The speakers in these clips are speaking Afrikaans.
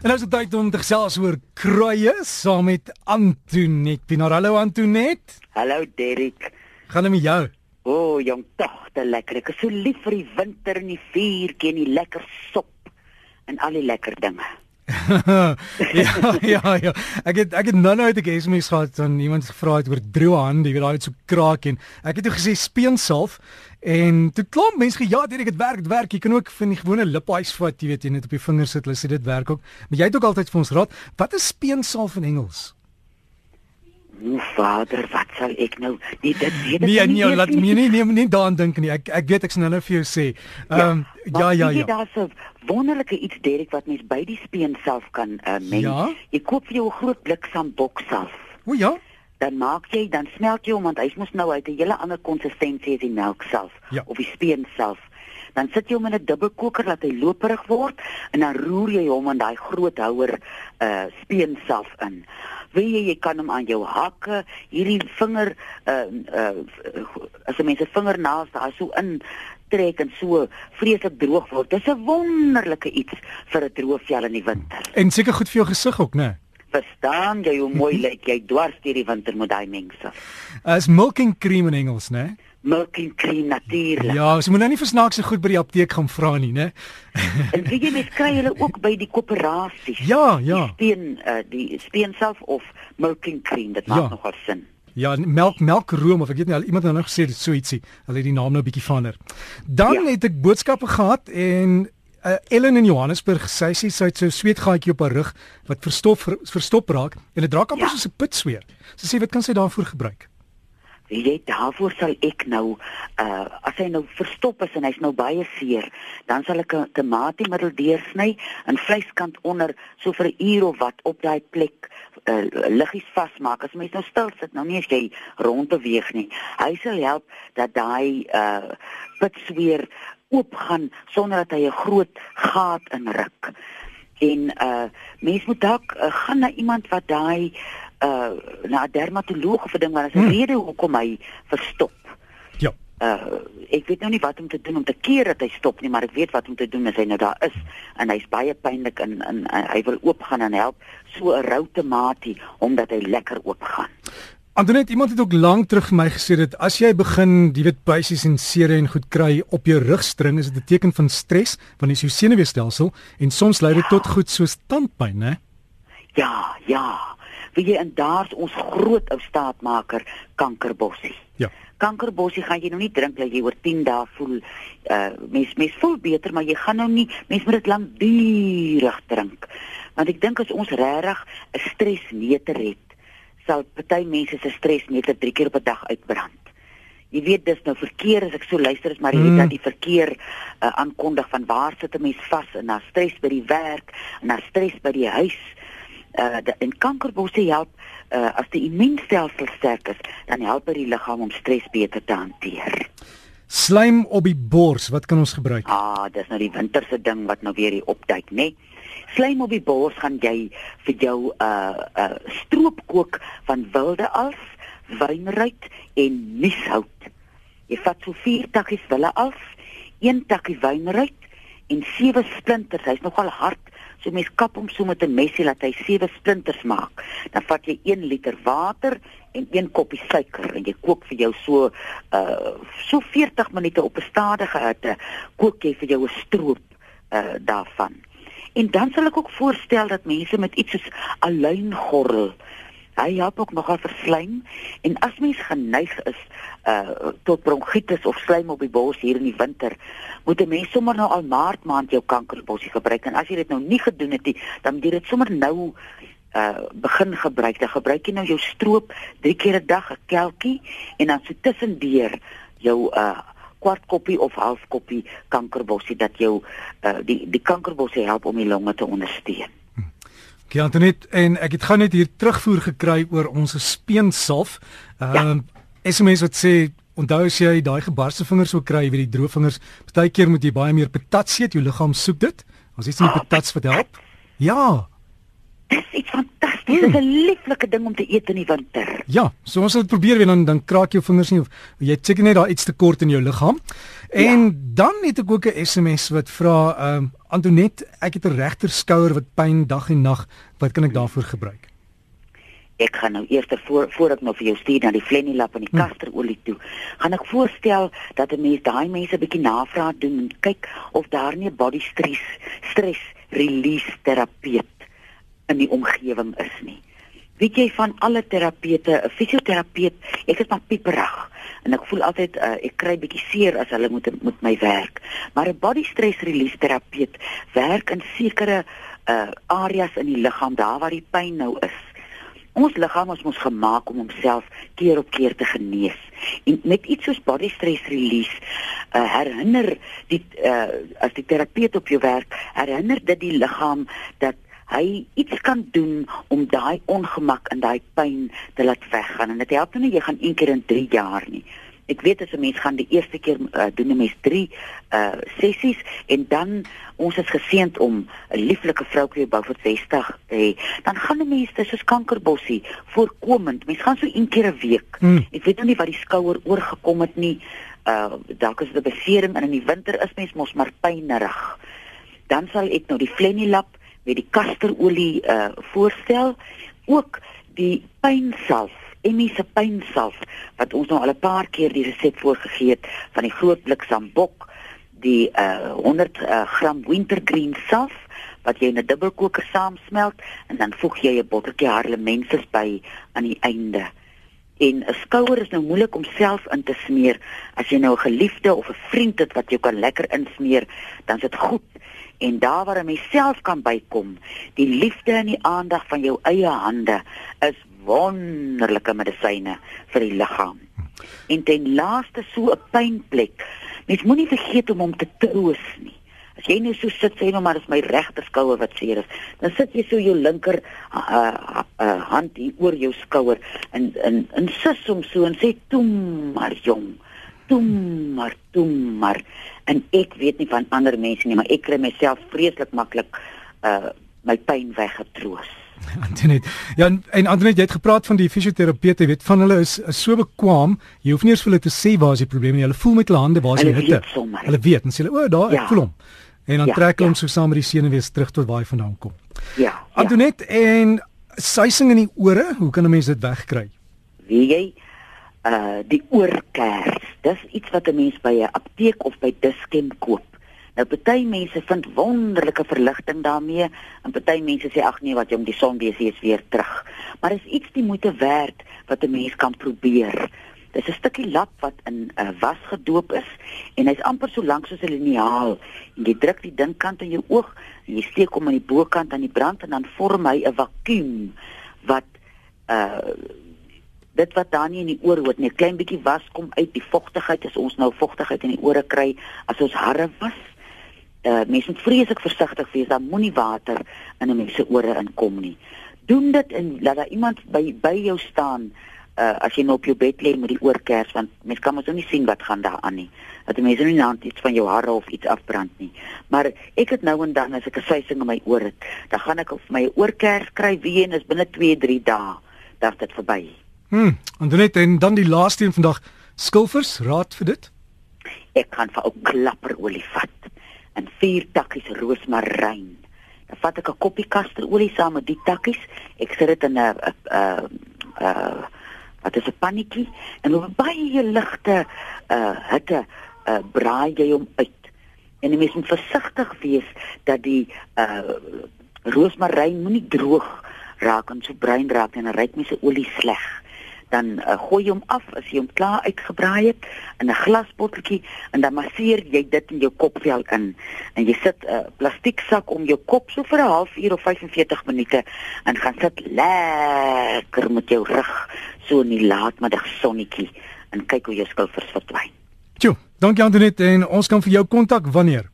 En nou is dit tyd om te gesels oor kruie saam met Antoinette. Pienaar, hallo Antoinette. Hallo Derek. Gaan dit met jou? O, oh, jong togte lekker. Ek is so lief vir die winter en die vuurtjie en die lekker sop en al die lekker dinge. Ja, ja, ja. Ek het ek het nou nou uit 'n SMS gehad van iemand gevra het oor droë hande, jy weet daai het so kraak en ek het toe gesê speensalf en toe klomp mense gesê ja, dit het werk, dit werk. Jy kan ook van die gewone liphuis vat, jy weet jy net op die vingers sit, hulle sê dit werk ook. Maar jy het ook altyd vir ons raad, wat is speensalf in Engels? O vader, wat sal ek nou? Nee, dit weet ek nee, nie. Nee, laat my nie nee, nie daaraan dink nie. Ek ek weet ek's nou nou vir jou sê. Ehm ja, ja, ja. Dit ja. is 'n wonderlike iets Derek wat mens by die speen self kan uh, meng. Ja? Jy koop vir jou 'n groot blik sambok self. O ja. Dan maak jy, dan smelt jy hom want hy mos nou uit 'n hele ander konsistensie as die melk self Ja. of die speen self. Dan sit jy hom in 'n dubbelkoker laat hy loperig word en dan roer jy hom in daai groot houer uh speen self in. Wie jy, jy kan hom aan jou hakke, hierdie vinger uh uh as 'n mens se vingernaels daar so in trek en so vreeslik droog word. Dis 'n wonderlike iets vir 'n droë vel in die winter. En seker goed vir jou gesig ook, né? Verstaan jy hoe mooi lyk jy dwars deur die winter met daai mengsel? As milking cream in Engels, né? Milking cream natuurlik. Ja, so moet nou nie vir snaakse goed by die apteek gaan vra nie, né? En weet jy mens kry hulle ook by die koöperasies. Ja, ja. Die speen uh, die speen self of milking cream, dit maak Ja. nogal sin. Ja, melk melkroom of ek weet nie iemand het nou gesê dit so ietsie. Hulle het die naam nou bietjie verander. Dan Ja. het ek boodskappe gehad en uh, Ellen in Johannesburg sê sy sy het so 'n sweetgaatjie op haar rug wat verstop ver, verstop raak en dit raak amper Ja. soos 'n pitsweer. Sy sê wat kan sy daarvoor gebruik? Weet jy daarvoor sal ek nou uh as hy nou verstop is en hy's nou baie seer, dan sal ek 'n tomatiemiddel deursny en vleiskant onder so vir 'n uur of wat op daai plek uh liggies vasmaak. As mens nou stil sit, nou nie as jy rond beweeg nie. Hy sal help dat daai uh pitsweer oopgaan sonder dat hy 'n groot gat inruk. En uh mens moet dalk uh, gaan na iemand wat daai uh na 'n dermatoloog of 'n ding wat is 'n Hmm. rede hoekom hy verstop. Ja. Uh ek weet nou nie wat om te doen om te keer dat hy stop nie, maar ek weet wat om te doen as hy nou daar is en hy's baie pynlik en, en, en hy wil oopgaan en help so 'n rou tomatie omdat hy lekker oopgaan. Antoinette, iemand het ook lank terug vir my gesê dat as jy begin, jy weet, bysies en sere en goed kry op jou rugstring, is dit 'n teken van stres, want dit is jou senuweestelsel en soms lei dit Ja. tot goed soos tandpyn, né? Ja, ja. Wie jy en daar's ons groot ou staatmaker kankerbossie. Ja. Kankerbossie gaan jy nou nie drink dat jy oor 10 dae voel uh mens mens voel beter maar jy gaan nou nie mens moet dit lankdurig drink. Want ek dink as ons regtig 'n stresmeter het, sal party mense se stresmeter 3 keer op 'n dag uitbrand. Jy weet dis nou verkeer as ek so luister is maar jy Mm. weet dat die verkeer uh, aankondig van waar sit 'n mens vas en na stres by die werk en na stres by die huis. Uh en kankerbosse help uh as die immuunstelsel sterk is, dan help dit die liggaam om stres beter te hanteer. Slijm op die bors, wat kan ons gebruik? Ah, dis nou die winterse ding wat nou weer hier opduik, né? Nee? Slijm op die bors gaan jy vir jou uh uh stroop kook van wilde als, wynruit en nieshout. Jy vat so 4 takkies wilde als, 1 takkie wynruit en 7 splinters. Hy's nogal hard. So mens kap hom so met 'n mesie laat hy 7 splinters maak. Dan vat jy 1 liter water en 1 koppie suiker en jy kook vir jou so uh so 40 minute op 'n stadige hitte kook jy vir jou 'n stroop uh daarvan. En dan sal ek ook voorstel dat mense met iets soos aluingorrel hy help ook nogal vir slijm en as mens geneig is uh tot bronkietis of slijm op die bors hier in die winter moet 'n mens sommer nou al maart maand jou kankerbossie gebruik en as jy dit nou nie gedoen het nie dan moet jy dit sommer nou uh begin gebruik. Dan gebruik jy nou jou stroop 3 keer 'n dag 'n kelkie en dan so tussendeur jou uh kwart koppie of half koppie kankerbossie dat jou uh die die kankerbossie help om die longe te ondersteun. Okay, Antoinette, en ek het gou net hier terugvoer gekry oor ons speensalf. Ehm um, SMS wat sê onthou as jy daai gebarste vingers wil kry, weet die droë vingers, partykeer moet jy baie meer patat eet, jou liggaam soek dit. Ons iets in die patats wat help. Ja. Dis iets fantasties. Dit is 'n lieflike ding om te eet in die winter. Ja, so ons sal dit probeer weer dan dan kraak jou vingers nie of jy seker net daar iets tekort in jou liggaam. En ja. dan het ek ook 'n SMS wat vra ehm um, Antonet, ek het 'n regter skouer wat pyn dag en nag. Wat kan ek daarvoor gebruik? Ek gaan nou eers voor voor ek nou vir jou stuur na die Flenilap en die hm. kasterolie toe. Gaan ek voorstel dat 'n mens daai mense 'n bietjie navraag doen en kyk of daar nie 'n body stress stress release terapeut in die omgewing is nie. Weet jy van alle terapeute, 'n fisioterapeut, ek is maar pieperig en ek voel altyd uh, ek kry bietjie seer as hulle moet met my werk. Maar 'n body stress release terapeut werk in sekere uh, areas in die liggaam daar waar die pyn nou is. Ons liggaam is mos gemaak om homself keer op keer te genees. En met iets soos body stress release uh, herinner die uh, as die terapeut op jou werk, herinner dit die liggaam dat hy iets kan doen om daai ongemak en daai pyn te laat weggaan. En dit help nie jy gaan een keer in 3 jaar nie. Ek weet as 'n mens gaan die eerste keer uh, doen 'n mens 3 uh sessies en dan ons is geseënd om 'n lieflike vroukie by voor 60 te hê. Dan gaan 'n mens dis soos kankerbossie voorkomend. Mens gaan so een keer 'n week. Hmm. ek weet nou nie wat die skouer oorgekom het nie. Uh dalk is dit 'n besering en in die winter is mens mos maar pynerig dan sal ek nou die Flenilap met die kasterolie uh voorstel. Ook die pynsalf emiese pynsalf wat ons nou al 'n paar keer die resep voorgegee het van die groot blik sambok. Die uh 100 uh, gram wintergreen salf wat jy in 'n dubbelkoker saamsmelt en dan voeg jy 'n botteltjie harlemenses by aan die einde. En 'n skouer is nou moeilik om self in te smeer. As jy nou 'n geliefde of 'n vriend het wat jou kan lekker insmeer dan is dit goed en daar waar 'n mens self kan bykom, die liefde en die aandag van jou eie hande is wonderlike medisyne vir die liggaam. En ten laaste so 'n pynplek. Mens moenie vergeet om hom te troos nie. As jy nou so sit sê nou maar dis my regter skouer wat seer is, dan sit jy so jou linker uh, uh, uh, hand hier oor jou skouer en en insis hom so en sê toe maar jong toe maar toe maar en ek weet nie van ander mense nie maar ek kry myself vreeslik maklik uh my pyn weggetroos. Antoinette, ja en Antoinette jy het gepraat van die fisioterapeute, weet van hulle is, is so bekwam, jy hoef nie eers vir hulle te sê waar is die probleem nie. Hulle voel met hulle hande waar is die hitte. Hulle weet en sê hulle o, daar ja. ek voel hom. En dan ja, trek hulle ja. hom so saam met die senuwees terug tot waar hy vandaan kom. Ja. Antoinette ja. en suising in die ore, hoe kan 'n mens dit wegkry? Wie jy uh die oorkers. Dis iets wat 'n mens by 'n apteek of by Dischem koop. Nou party mense vind wonderlike verligting daarmee en party mense sê ag nee wat jy om die son wees is weer terug. Maar is iets die moeite werd wat 'n mens kan probeer. Dis 'n stukkie lap wat in 'n uh, was gedoop is en hy's amper so lank soos 'n liniaal en jy druk die dinkkant in jou oog en jy steek hom aan die bokant aan die brand en dan vorm hy 'n vakuum wat uh dit wat daar nie in die oor hoort nie, 'n klein bietjie was kom uit die vogtigheid as ons nou vogtigheid in die ore kry as ons harre was. Uh mense moet vreeslik versigtig wees, daar moenie water in 'n mens se ore inkom nie. Doen dit en laat daar iemand by by jou staan uh as jy nou op jou bed lê met die oorkers want mense kan mos nou nie sien wat gaan daar aan nie. Dat die mense nou nie net iets van jou hare of iets afbrand nie. Maar ek het nou en dan as ek 'n suising in my oor het, dan gaan ek my oorkers kry weer en is binne 2, 3 dae dat dit verby is. Hm, en dan net en dan die laaste een vandag, skilfers, raad vir dit? Ek kan vir ou klapperolie vat en vier takkies roosmaryn. Dan vat ek 'n koppie kasterolie saam met die takkies. Ek sit dit in 'n 'n 'n wat is 'n pannetjie en op baie ligte uh hitte uh braai jy hom uit. En jy moet versigtig wees dat die uh roosmaryn moenie droog raak en so bruin raak en dan ryk mense olie sleg dan uh, gooi jy hom af as jy hom klaar uitgebraai het in 'n glasbotteltjie en dan masseer jy dit in jou kopvel in en jy sit 'n uh, plastiek sak om jou kop so vir 'n halfuur of 45 minute en gaan sit lekker met jou rug so in die laatmiddag sonnetjie en kyk hoe jou skilfers verdwyn. Tjoe, dankie Antoinette en ons kan vir jou kontak wanneer?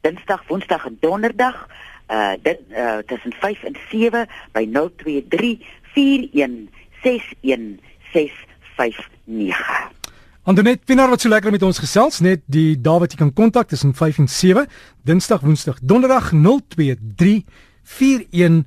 Dinsdag, Woensdag en Donderdag uh dit uh tussen 5 en 7 by 023 41 61659. Antonet Pinaar wat so lekker met ons gesels net die dae wat jy kan kontak tussen 5 en 7 Dinsdag Woensdag Donderdag 023 41